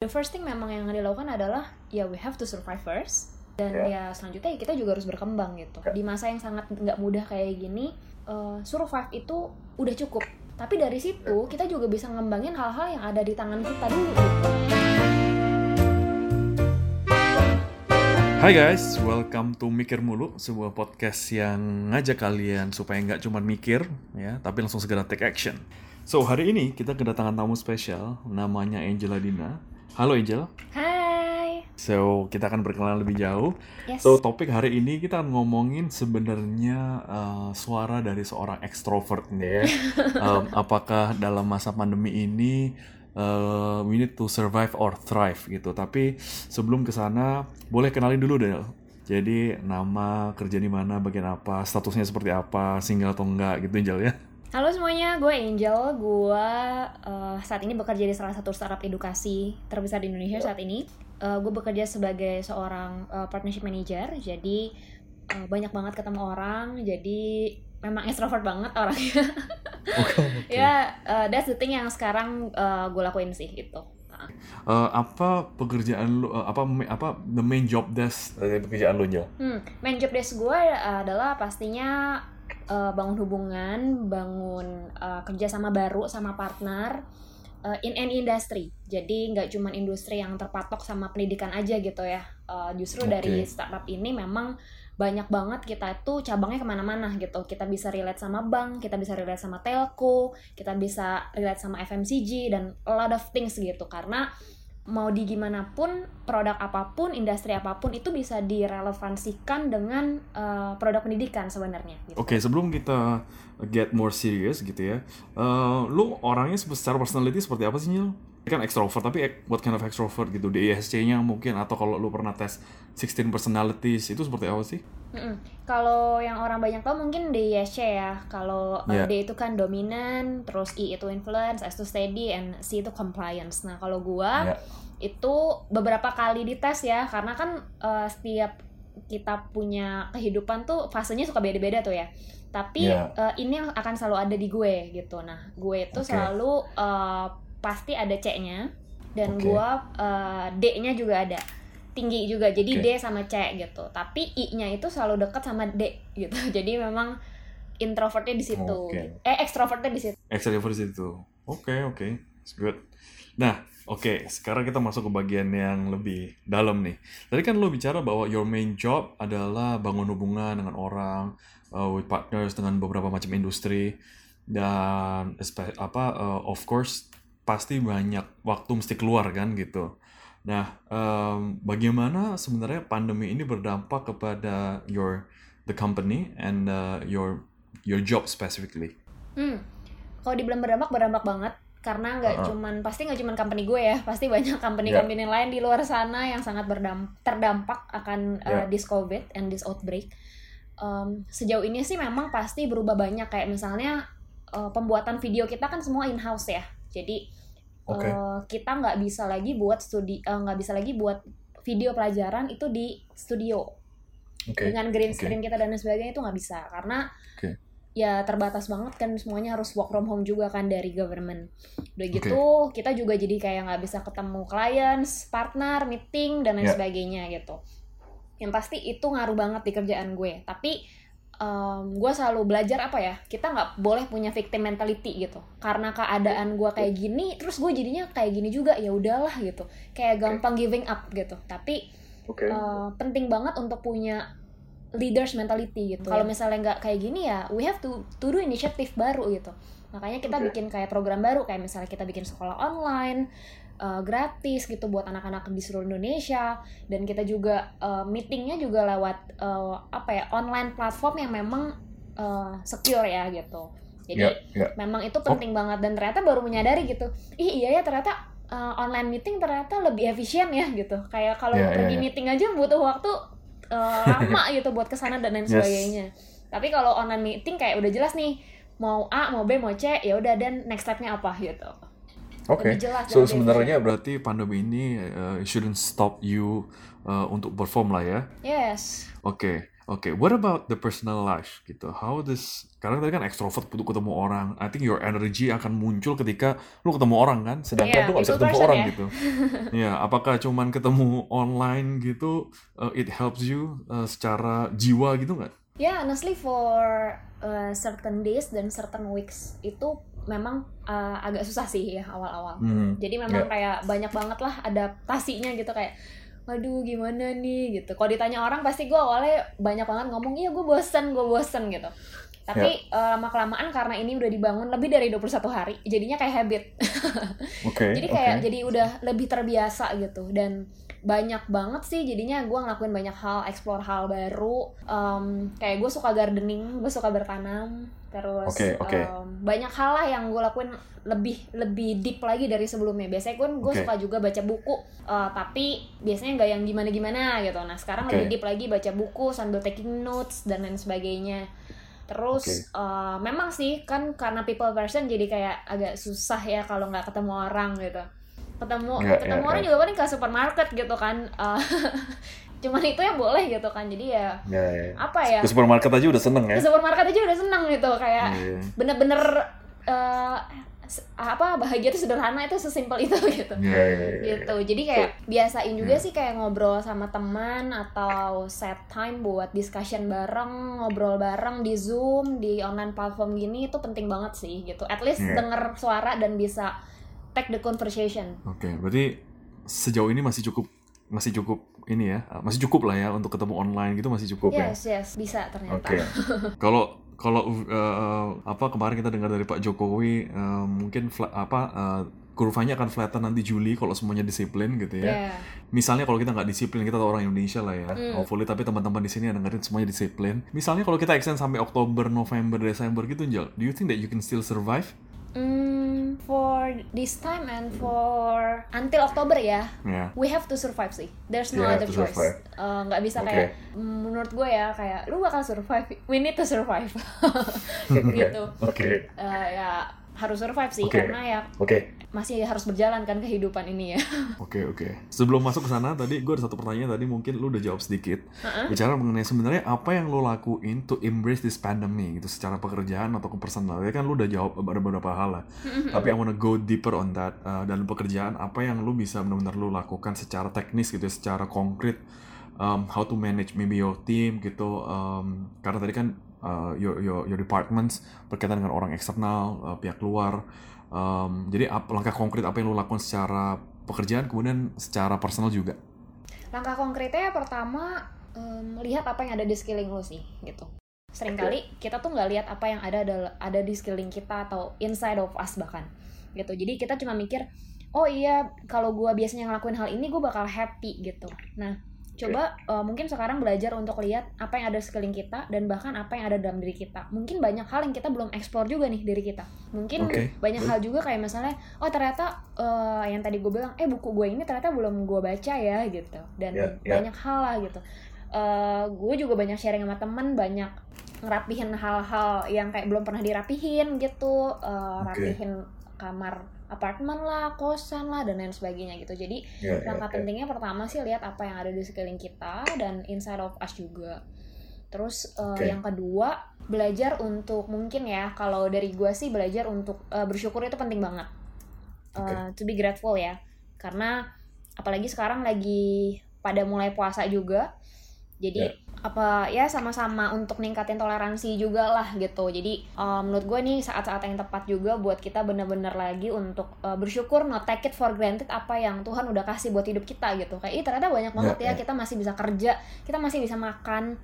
the first thing memang yang dilakukan adalah ya we have to survive first dan Yeah. ya selanjutnya kita juga harus berkembang gitu di masa yang sangat nggak mudah kayak gini eh, survive itu udah cukup tapi dari situ kita juga bisa ngembangin hal-hal yang ada di tangan kita dulu gitu. Hai guys, welcome to Mikir Mulu, sebuah podcast yang ngajak kalian supaya nggak cuma mikir, ya, tapi langsung segera take action. So, hari ini kita kedatangan tamu spesial, namanya Angela Dina. Halo Angel. Hai So, kita akan berkenalan lebih jauh. yes So, topik hari ini kita akan ngomongin sebenarnya uh, suara dari seorang ekstrovert nih ya. Um, apakah dalam masa pandemi ini uh, we need to survive or thrive gitu. Tapi sebelum ke sana, boleh kenalin dulu Del. Jadi nama, kerja di mana, bagian apa, statusnya seperti apa, single atau enggak gitu Angel ya. Halo semuanya, gue Angel. Gue eh, saat ini bekerja di salah satu startup edukasi terbesar di Indonesia saat ini. Eh, gue bekerja sebagai seorang eh, partnership manager, jadi eh, banyak banget ketemu orang. Jadi memang extrovert banget orangnya. Oke. ya, eh, that's the thing yang sekarang eh, gue lakuin sih itu. Uh, apa pekerjaan lu, uh, apa apa the main job desk dari pekerjaan lu Angel? Hmm, main job desk gue adalah pastinya uh, bangun hubungan, bangun uh, kerjasama baru sama partner uh, in any industry. Jadi nggak cuma industri yang terpatok sama pendidikan aja gitu ya. Uh, justru Oke. dari startup ini memang banyak banget kita itu cabangnya ke mana-mana gitu. Kita bisa relate sama bank, kita bisa relate sama telco, kita bisa relate sama FMCG dan a lot of things gitu. Karena mau di gimana pun produk apa pun industri apa pun itu bisa direlevansikan dengan uh, produk pendidikan sebenarnya gitu. Oke, sebelum kita get more serious gitu ya, eh, lu orangnya secara personality seperti apa sih Nyil? Kan extrovert, tapi what kind of extrovert gitu? DISC-nya mungkin atau kalau lu pernah tes 16 personalities itu seperti apa sih? Mm-mm. Kalau yang orang banyak tahu mungkin DISC ya. Kalau Yeah. D itu kan dominan, terus I itu influence, S itu steady, and C itu compliance. Nah kalau gua Ya. itu beberapa kali dites ya, karena kan uh, setiap kita punya kehidupan tuh fasenya suka beda-beda tuh ya. Tapi Ya. uh, ini yang akan selalu ada di gue gitu. Nah gue itu Oke. selalu uh, pasti ada C-nya dan Oke. gua uh, D-nya juga ada tinggi juga jadi Oke. D sama C gitu tapi I-nya itu selalu dekat sama D gitu jadi memang introvertnya di situ Oke. eh extrovertnya di situ Extrovert di situ. Oke, oke. It's good. Nah, oke. Sekarang kita masuk ke bagian yang lebih dalam nih. Tadi kan lo bicara bahwa your main job adalah bangun hubungan dengan orang, uh, with partners dengan beberapa macam industri dan apa uh, of course pasti banyak waktu mesti keluar kan gitu. Nah, um, bagaimana sebenarnya pandemi ini berdampak kepada your the company and uh, your your job specifically? hmm. kalau dibilang berdampak berdampak banget karena nggak Uh-uh. cuman pasti nggak cuman company gue ya pasti banyak company-company lain di luar sana yang sangat berdam terdampak akan uh, Yeah. this covid and this outbreak Um, sejauh ini sih memang pasti berubah banyak kayak misalnya uh, pembuatan video kita kan semua in house ya jadi Oke. uh, kita nggak bisa lagi buat studi uh, nggak bisa lagi buat video pelajaran itu di studio Oke. dengan green screen kita dan sebagainya itu nggak bisa karena Oke. ya terbatas banget kan semuanya harus work from home juga kan dari government udah gitu kita juga jadi kayak nggak bisa ketemu clients partner meeting dan lain Ya. sebagainya gitu yang pasti itu ngaruh banget di kerjaan gue tapi gue selalu belajar apa ya kita nggak boleh punya victim mentality gitu karena keadaan gue kayak gini terus gue jadinya kayak gini juga ya udahlah gitu kayak gampang giving up gitu tapi Oke. uh, penting banget untuk punya leaders mentality gitu. Kalau misalnya nggak kayak gini ya, we have to to do inisiatif baru gitu. Makanya kita Oke. bikin kayak program baru kayak misalnya kita bikin sekolah online uh, gratis gitu buat anak-anak di seluruh Indonesia dan kita juga uh, meetingnya juga lewat uh, apa ya online platform yang memang uh, secure ya gitu. Jadi Ya, ya. memang itu penting banget dan ternyata baru menyadari gitu ih iya ya ternyata uh, online meeting ternyata lebih efisien ya gitu kayak kalau ya, pergi ya. meeting aja butuh waktu uh, lama gitu buat ke sana dan lain Yes. sebagainya tapi kalau online meeting kayak udah jelas nih mau A mau B mau C ya udah dan next stepnya apa gitu Oke. lebih jelas So sebenarnya berarti pandemi ini uh, shouldn't stop you uh, untuk perform lah ya. yes Oke. Oke, what about the personal life gitu? How this karena tadi kan extrovert butuh ketemu orang. I think your energy akan muncul ketika lu ketemu orang kan, sedangkan Iya, lu gak bisa ketemu person orang ya. gitu. Ya, apakah cuman ketemu online gitu, uh, it helps you uh, secara jiwa gitu nggak? Ya, honestly for uh, certain days dan certain weeks itu memang uh, agak susah sih ya awal-awal. Hmm. Jadi memang Ya. kayak banyak banget lah adaptasinya gitu kayak waduh gimana nih gitu. Kalau ditanya orang pasti gue awalnya banyak banget ngomong iya gue bosen, gue bosen gitu. Tapi uh, lama kelamaan karena ini udah dibangun lebih dari 21 hari, jadinya kayak habit. Oke. jadi kayak jadi udah lebih terbiasa gitu dan banyak banget sih jadinya gue ngelakuin banyak hal explore hal baru Em, kayak gue suka gardening gue suka bertanam terus Oke, oke. em, banyak hal lah yang gue lakuin lebih lebih deep lagi dari sebelumnya biasanya kan gue Oke. suka juga baca buku eh, tapi biasanya nggak yang gimana gimana gitu nah sekarang Oke. lebih deep lagi baca buku sambil taking notes dan lain sebagainya terus Oke. eh, memang sih kan karena people person jadi kayak agak susah ya kalau nggak ketemu orang gitu ketemu Ya, ketemu ya, orang ya. juga paling ke supermarket gitu kan Eh, cuman itu yang boleh gitu kan jadi ya Ya, ya. apa ya Ke supermarket aja udah seneng ya. ke supermarket aja udah seneng gitu kayak Iya. bener-bener eh, s- apa bahagia itu sederhana itu sesimpel itu gitu Iya, iya, iya, iya. gitu jadi kayak biasain juga Hmm. sih kayak ngobrol sama teman atau set time buat discussion bareng ngobrol bareng di zoom di online platform gini itu penting banget sih gitu at least Iya. denger suara dan bisa take the conversation Oke, berarti sejauh ini masih cukup masih cukup ini ya, masih cukup lah ya untuk ketemu online gitu masih cukup ya. yes yes bisa ternyata Oke. Kalau kalau uh, apa kemarin kita dengar dari Pak Jokowi uh, mungkin fla- apa uh, kurvanya akan flatten nanti Juli kalau semuanya disiplin gitu ya. Yeah. Misalnya kalau kita nggak disiplin kita tahu orang Indonesia lah ya. Hmm. Hopefully tapi teman-teman di sini yang dengerin semuanya disiplin. Misalnya kalau kita extend sampai Oktober, November, Desember gitu, Jal, do you think that you can still survive? Mm, for this time and for until Oktober ya, Ya. we have to survive sih. There's no Yeah, other choice. survive. Eh, Nggak bisa Oke. kayak menurut gue ya kayak lu bakal survive. We need to survive. gitu. Oke. Eh, ya harus survive sih Oke. karena ya Oke. masih harus berjalan kan kehidupan ini ya. Oke oke. Sebelum masuk ke sana tadi gue ada satu pertanyaan tadi mungkin lu udah jawab sedikit. Heeh. Bicara mengenai sebenarnya apa yang lu lakuin to embrace this pandemic gitu secara pekerjaan atau ke personal. Ya kan lu udah jawab ada beberapa hal lah. Tapi I wanna go deeper on that uh, dalam pekerjaan apa yang lu bisa benar-benar lu lakukan secara teknis gitu ya, secara konkret um, how to manage maybe your team gitu um, karena tadi kan uh, your your your departments berkaitan dengan orang eksternal uh, pihak luar um, jadi apa, langkah konkret apa yang lu lakukan secara pekerjaan kemudian secara personal juga Langkah konkretnya pertama em, lihat apa yang ada di skilling lu sih gitu. Seringkali kita tuh nggak lihat apa yang ada ada di skilling kita atau inside of us bahkan gitu. Jadi kita cuma mikir, oh iya kalau gua biasanya ngelakuin hal ini gue bakal happy gitu. Nah coba eh, mungkin sekarang belajar untuk lihat apa yang ada di skilling kita dan bahkan apa yang ada dalam diri kita. Mungkin banyak hal yang kita belum explore juga nih diri kita. Mungkin Oke. banyak hal juga kayak misalnya oh ternyata eh, yang tadi gue bilang eh buku gue ini ternyata belum gue baca ya gitu dan Ya, ya. banyak hal lah gitu Eh, gue juga banyak sharing sama temen banyak ngerapihin hal-hal yang kayak belum pernah dirapihin gitu Oke. rapihin kamar apartemen lah kosan lah dan lain sebagainya gitu jadi langkah pentingnya pertama sih lihat apa yang ada di sekeliling kita dan inside of us juga terus eh, Oke. yang kedua belajar untuk mungkin ya kalau dari gua sih belajar untuk eh, bersyukur itu penting banget Oke. to be grateful ya karena apalagi sekarang lagi pada mulai puasa juga jadi Ya. Apa ya sama-sama untuk ningkatin toleransi juga lah gitu jadi eh, menurut gue nih saat-saat yang tepat juga buat kita bener-bener lagi untuk eh, bersyukur not take it for granted apa yang Tuhan udah kasih buat hidup kita gitu kayak ih ternyata banyak banget Ya, ya, ya. kita masih bisa kerja kita masih bisa makan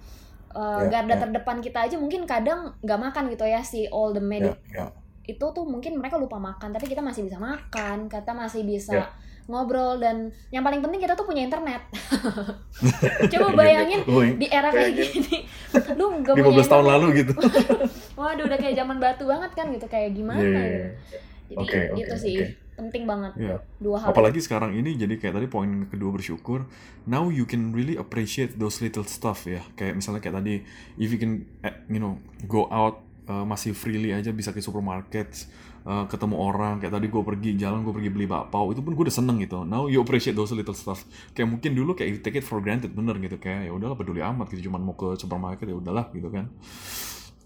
Eh, Ya, garda ya. terdepan kita aja mungkin kadang nggak makan gitu ya si all the ya, medic ya. Itu tuh mungkin mereka lupa makan tapi kita masih bisa makan kita masih bisa Ya. ngobrol dan yang paling penting kita tuh punya internet coba Iya, bayangin iya. Di era kayak Bayangin. gini lu punya 15 tahun internet. lalu gitu waduh udah kayak zaman batu banget kan gitu kayak gimana Iya, iya, gitu. iya. jadi Oke, oke, itu sih oke. penting banget Iya. dua hal Apalagi sekarang ini jadi kayak tadi poin kedua bersyukur. Now you can really appreciate those little stuff ya. Kayak misalnya kayak tadi if you can eh, you know go out uh, masih freely aja bisa ke supermarket uh, ketemu orang. Kayak tadi gue pergi jalan gue pergi beli bakpao. Itu pun gue udah seneng gitu. Now you appreciate those little stuff. Kayak mungkin dulu kayak you take it for granted bener gitu. Kayak ya udahlah peduli amat gitu. Cuman mau ke supermarket ya udahlah gitu kan.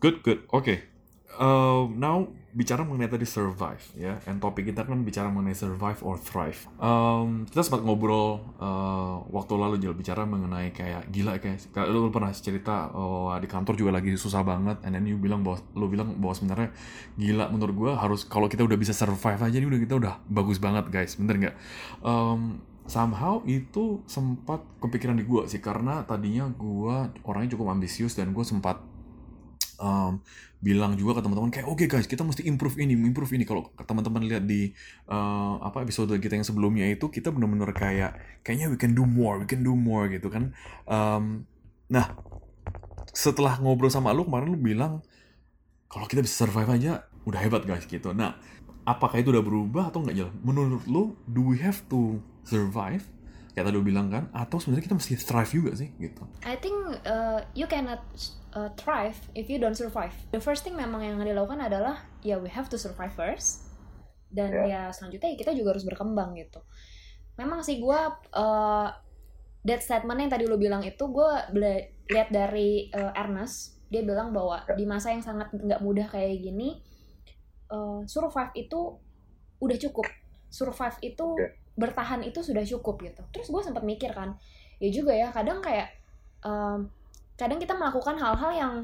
Good good. Oke. okay. Uh, now bicara mengenai tadi survive ya, and topik kita kan bicara mengenai survive or thrive. Um, kita sempat ngobrol uh, waktu lalu jual bicara mengenai kayak gila kayak lu, pernah cerita oh, di kantor juga lagi susah banget, and then you bilang bahwa lu bilang bahwa sebenarnya gila menurut gua harus kalau kita udah bisa survive aja ini udah kita udah bagus banget guys, bener nggak? Um, somehow itu sempat kepikiran di gua sih karena tadinya gua orangnya cukup ambisius dan gua sempat um, bilang juga ke teman-teman kayak oke okay guys kita mesti improve ini improve ini. Kalau teman-teman lihat di uh, apa episode kita yang sebelumnya itu kita benar-benar kayak kayaknya we can do more we can do more gitu kan. Um, nah setelah ngobrol sama lu kemarin lu bilang kalau kita bisa survive aja udah hebat guys gitu. Nah apakah itu udah berubah atau nggak jalan menurut lu do we have to survive kayak tadi lu bilang kan atau sebenarnya kita mesti thrive juga sih gitu I think uh, you cannot uh, thrive if you don't survive. The first thing memang yang dilakukan adalah ya we have to survive first dan yeah. ya selanjutnya ya kita juga harus berkembang gitu. Memang sih gue uh, that statement yang tadi lo bilang itu gue lihat dari uh, Ernest dia bilang bahwa yeah. di masa yang sangat nggak mudah kayak gini uh, survive itu udah cukup survive itu okay. Bertahan itu sudah cukup gitu. Terus gue sempat mikir kan ya juga ya kadang kayak um, kadang kita melakukan hal-hal yang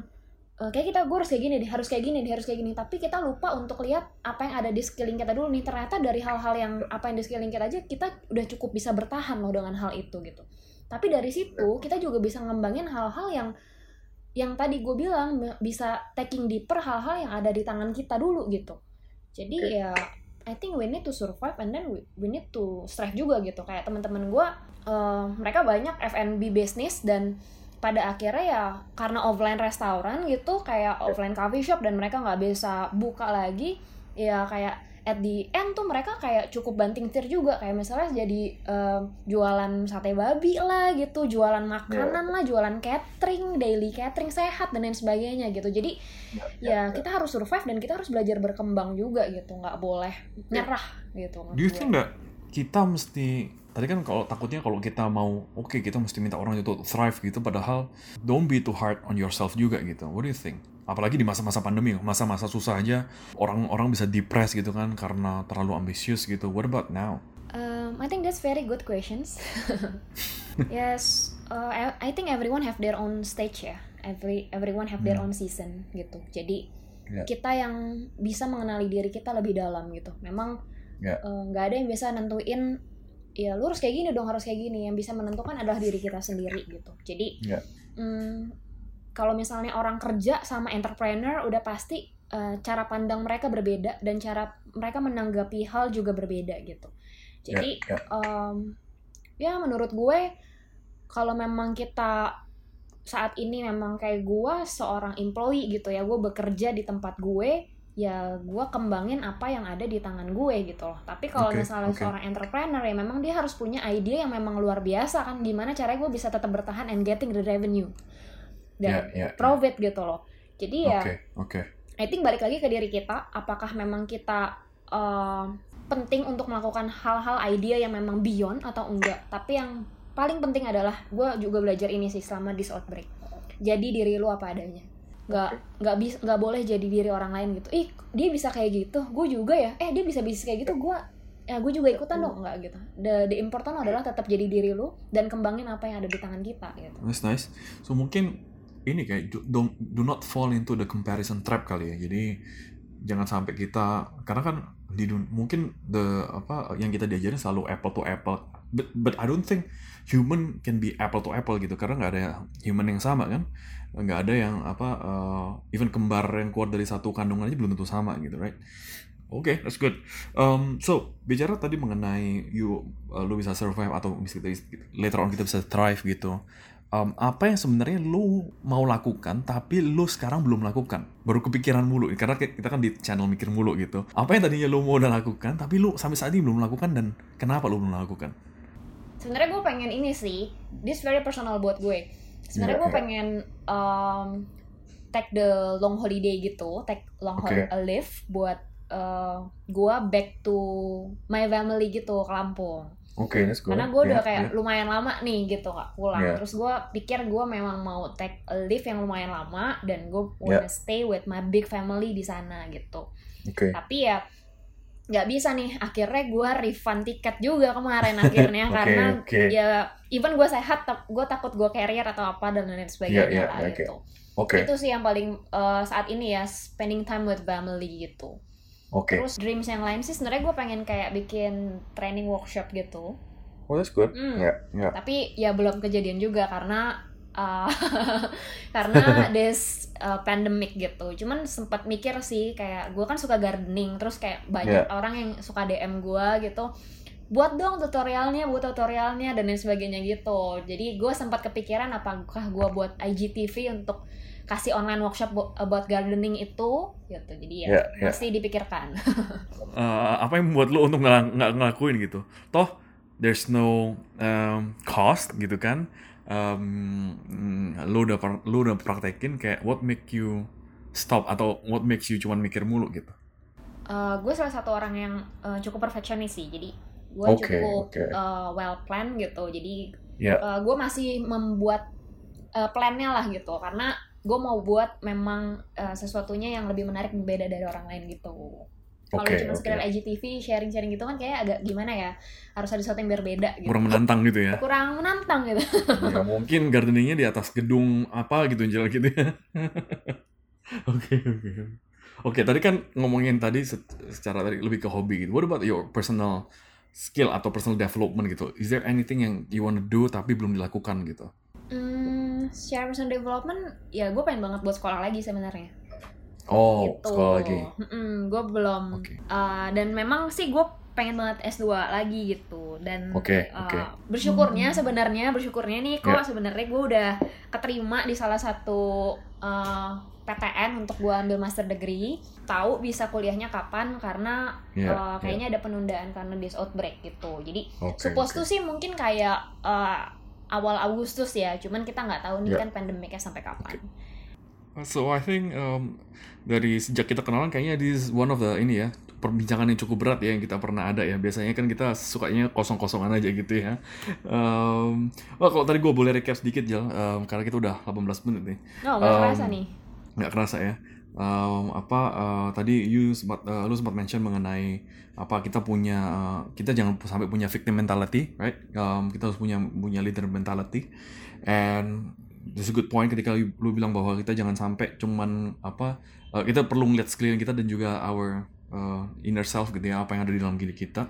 uh, kayak kita gue harus kayak gini deh harus kayak gini deh harus kayak gini. Tapi kita lupa untuk lihat apa yang ada di sekeliling kita dulu nih. Ternyata dari hal-hal yang apa yang di sekeliling kita aja kita udah cukup bisa bertahan loh dengan hal itu gitu. Tapi dari situ kita juga bisa ngembangin hal-hal yang yang tadi gue bilang bisa taking deeper hal-hal yang ada di tangan kita dulu gitu. Jadi ya I think we need to survive and then we, we need to strive juga gitu. Kayak teman-teman gue uh, mereka banyak F&B business dan pada akhirnya ya karena offline restoran gitu kayak offline coffee shop dan mereka nggak bisa buka lagi ya kayak at the end tuh mereka kayak cukup banting setir juga. Kayak misalnya jadi uh, jualan sate babi lah gitu jualan makanan yeah. lah jualan catering daily catering sehat dan lain sebagainya gitu. Jadi yeah, ya yeah, kita harus survive dan kita harus belajar berkembang juga gitu. Nggak boleh nyerah gitu do you think that kita mesti tadi kan kalau takutnya kalau kita mau oke okay, kita mesti minta orang itu thrive gitu padahal don't be too hard on yourself juga gitu. What do you think? Apalagi di masa-masa pandemi masa-masa susah aja orang-orang bisa depressed gitu kan karena terlalu ambisius gitu. What about now? Um, I think that's very good questions. Yes uh, I, I think everyone have their own stage ya. Every everyone have their hmm. own season gitu. Jadi yeah. kita yang bisa mengenali diri kita lebih dalam gitu. Memang nggak yeah. uh, ada yang bisa nentuin ya lu harus kayak gini dong harus kayak gini yang bisa menentukan adalah diri kita sendiri gitu jadi yeah. hmm, kalau misalnya orang kerja sama entrepreneur udah pasti uh, cara pandang mereka berbeda dan cara mereka menanggapi hal juga berbeda gitu jadi yeah, yeah. Um, ya menurut gue kalau memang kita saat ini memang kayak gue seorang employee gitu ya gue bekerja di tempat gue ya gue kembangin apa yang ada di tangan gue gitu loh tapi kalau okay, misalnya okay. seorang entrepreneur ya memang dia harus punya ide yang memang luar biasa kan gimana caranya gue bisa tetap bertahan and getting the revenue dan yeah, yeah, profit yeah. gitu loh jadi ya okay, okay. I think balik lagi ke diri kita apakah memang kita uh, penting untuk melakukan hal-hal ide yang memang beyond atau enggak tapi yang paling penting adalah gue juga belajar ini sih selama this outbreak jadi diri lu apa adanya nggak nggak bisa nggak boleh jadi diri orang lain gitu. Ih dia bisa kayak gitu. Gue juga ya. Eh dia bisa bisa kayak gitu gue ya gue juga ikutan dong. Nggak gitu. The, the important adalah tetap jadi diri lu dan kembangin apa yang ada di tangan kita gitu. Nice nice. So mungkin ini kayak do, do not fall into the comparison trap kali ya. Jadi jangan sampai kita karena kan di mungkin the apa yang kita diajarin selalu apple to apple. But but I don't think human can be apple to apple gitu. Karena nggak ada human yang sama kan nggak ada yang apa uh, even kembar yang keluar dari satu kandungan aja belum tentu sama gitu right? Oke, okay, that's good. Um, so bicara tadi mengenai you, uh, lu bisa survive atau bisa kita, later on kita bisa thrive gitu. Um, apa yang sebenarnya lu mau lakukan tapi lu sekarang belum lakukan? Baru kepikiran mulu. Karena kita kan di channel mikir mulu gitu. Apa yang tadinya lu mau udah lakukan tapi lu sampai saat ini belum lakukan dan kenapa lu belum lakukan? Sebenarnya gue pengen ini sih this very personal buat gue sebenarnya yeah, gue pengen um, take the long holiday gitu take long okay. holiday leave buat uh, gue back to my family gitu ke Lampung. Oke, okay. Karena gue udah kayak yeah. lumayan lama nih gitu gak pulang. Yeah. Terus gue pikir gue memang mau take a leave yang lumayan lama dan gue wanna yeah. stay with my big family di sana gitu. Okay. Tapi ya nggak bisa nih akhirnya gue refund tiket juga kemarin akhirnya okay, karena okay. ya even gue sehat gue takut gue carrier atau apa dan lain sebagainya yeah, yeah, lah okay. gitu okay. itu sih yang paling uh, saat ini ya spending time with family gitu okay. terus dreams yang lain sih sebenarnya gue pengen kayak bikin training workshop gitu oh that's good mm. yeah, yeah. tapi ya belum kejadian juga karena uh, karena this uh, pandemic gitu. Cuman sempat mikir sih kayak gue kan suka gardening terus kayak banyak yeah. orang yang suka dm gue gitu buat dong tutorialnya buat tutorialnya dan lain sebagainya gitu. Jadi gue sempat kepikiran apakah gue buat IGTV untuk kasih online workshop about gardening itu gitu. Jadi ya yeah, yeah. masih dipikirkan. Uh, apa yang membuat lo untuk nggak ngelakuin gitu? Toh there's no um, cost gitu kan um, lu udah lu udah praktekin kayak what make you stop atau what makes you cuman mikir mulu gitu? Uh, gue salah satu orang yang uh, cukup perfectionist sih, jadi gue okay, cukup okay. Uh, well plan gitu, jadi yeah. uh, gue masih membuat uh, plannya lah gitu, karena gue mau buat memang uh, sesuatunya yang lebih menarik beda dari orang lain gitu. Kalau okay, cuma okay. sekedar IGTV sharing-sharing gitu kan kayak agak gimana ya harus ada sesuatu yang berbeda gitu. Kurang menantang gitu ya. Kurang menantang gitu. ya mungkin gardeningnya di atas gedung apa gitu jalan gitu ya. Oke oke. Oke tadi kan ngomongin tadi secara tadi lebih ke hobi gitu. What about your personal skill atau personal development gitu? Is there anything yang you wanna do tapi belum dilakukan gitu? Hmm, secara personal development ya gue pengen banget buat sekolah lagi sebenarnya Oh, gitu. sekolah lagi. Mm gue belum. Okay. Uh, dan memang sih gue pengen banget S2 lagi gitu dan okay, uh, okay. bersyukurnya sebenarnya bersyukurnya nih kok yeah. sebenarnya gue udah keterima di salah satu uh, PTN untuk gue ambil master degree tahu bisa kuliahnya kapan karena yeah, uh, kayaknya yeah. ada penundaan karena this outbreak gitu jadi okay, suppose okay. tuh sih mungkin kayak uh, awal Agustus ya cuman kita nggak tahu nih yeah. kan pandemiknya sampai kapan okay. So I think um, dari sejak kita kenalan kayaknya this is one of the ini ya perbincangan yang cukup berat ya yang kita pernah ada ya. Biasanya kan kita sukanya kosong-kosongan aja gitu ya. Um, oh kalau tadi gue boleh recap sedikit Jel um, karena kita udah 18 menit nih. Oh nggak um, kerasa nih. nggak kerasa ya. Um, apa uh, tadi you sempat uh, lu sempat mention mengenai apa kita punya uh, kita jangan sampai punya victim mentality right? Um, kita harus punya punya leader mentality. And is a good point ketika lu, lu bilang bahwa kita jangan sampai cuman apa uh, kita perlu ngeliat sekeliling kita dan juga our uh, inner self gitu ya apa yang ada di dalam diri kita.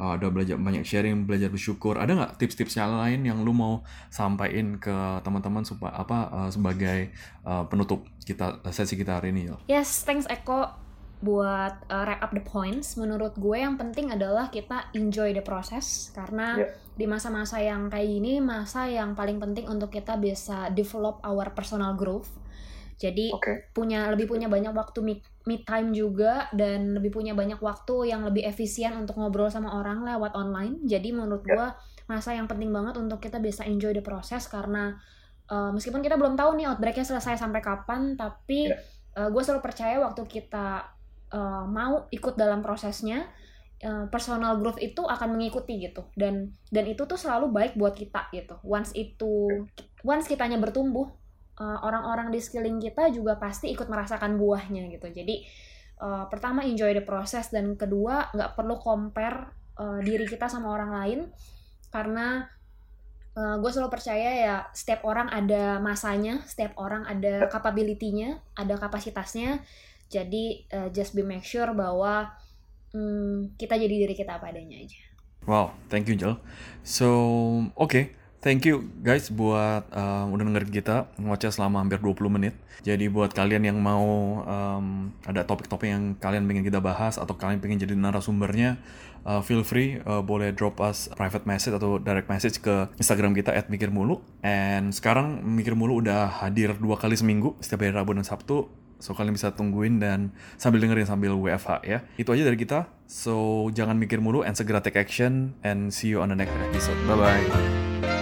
Uh, ada belajar banyak sharing belajar bersyukur. Ada nggak tips-tips yang lain yang lu mau sampaikan ke teman-teman supaya apa uh, sebagai uh, penutup kita sesi kita hari ini yes thanks Eko buat uh, wrap up the points, menurut gue yang penting adalah kita enjoy the process karena yeah. di masa-masa yang kayak gini masa yang paling penting untuk kita bisa develop our personal growth. Jadi okay. punya lebih punya banyak waktu mid, mid time juga dan lebih punya banyak waktu yang lebih efisien untuk ngobrol sama orang lewat online. Jadi menurut yeah. gue masa yang penting banget untuk kita bisa enjoy the process karena uh, meskipun kita belum tahu nih outbreaknya selesai sampai kapan, tapi yeah. uh, gue selalu percaya waktu kita uh, mau ikut dalam prosesnya uh, personal growth itu akan mengikuti gitu. Dan dan itu tuh selalu baik buat kita gitu. Once itu once kitanya bertumbuh eh, orang-orang di sekeliling kita juga pasti ikut merasakan buahnya gitu. Jadi uh, pertama enjoy the process dan kedua nggak perlu compare uh, diri kita sama orang lain karena uh, gue selalu percaya ya setiap orang ada masanya setiap orang ada capability-nya ada kapasitasnya jadi uh, just be make sure bahwa um, kita jadi diri kita apa adanya aja. Wow, thank you Jel. So, oke. Okay. Thank you guys buat uh, udah dengerin kita ngoceh selama hampir 20 menit. Jadi buat kalian yang mau um, ada topik-topik yang kalian pengen kita bahas atau kalian pengen jadi narasumbernya, uh, feel free uh, boleh drop us private message atau direct message ke Instagram kita @mikirmulu. And sekarang Mikir Mulu udah hadir dua kali seminggu setiap hari Rabu dan Sabtu So kalian bisa tungguin dan sambil dengerin sambil WFH ya. Itu aja dari kita. So jangan mikir mulu and segera take action and see you on the next episode. Bye bye.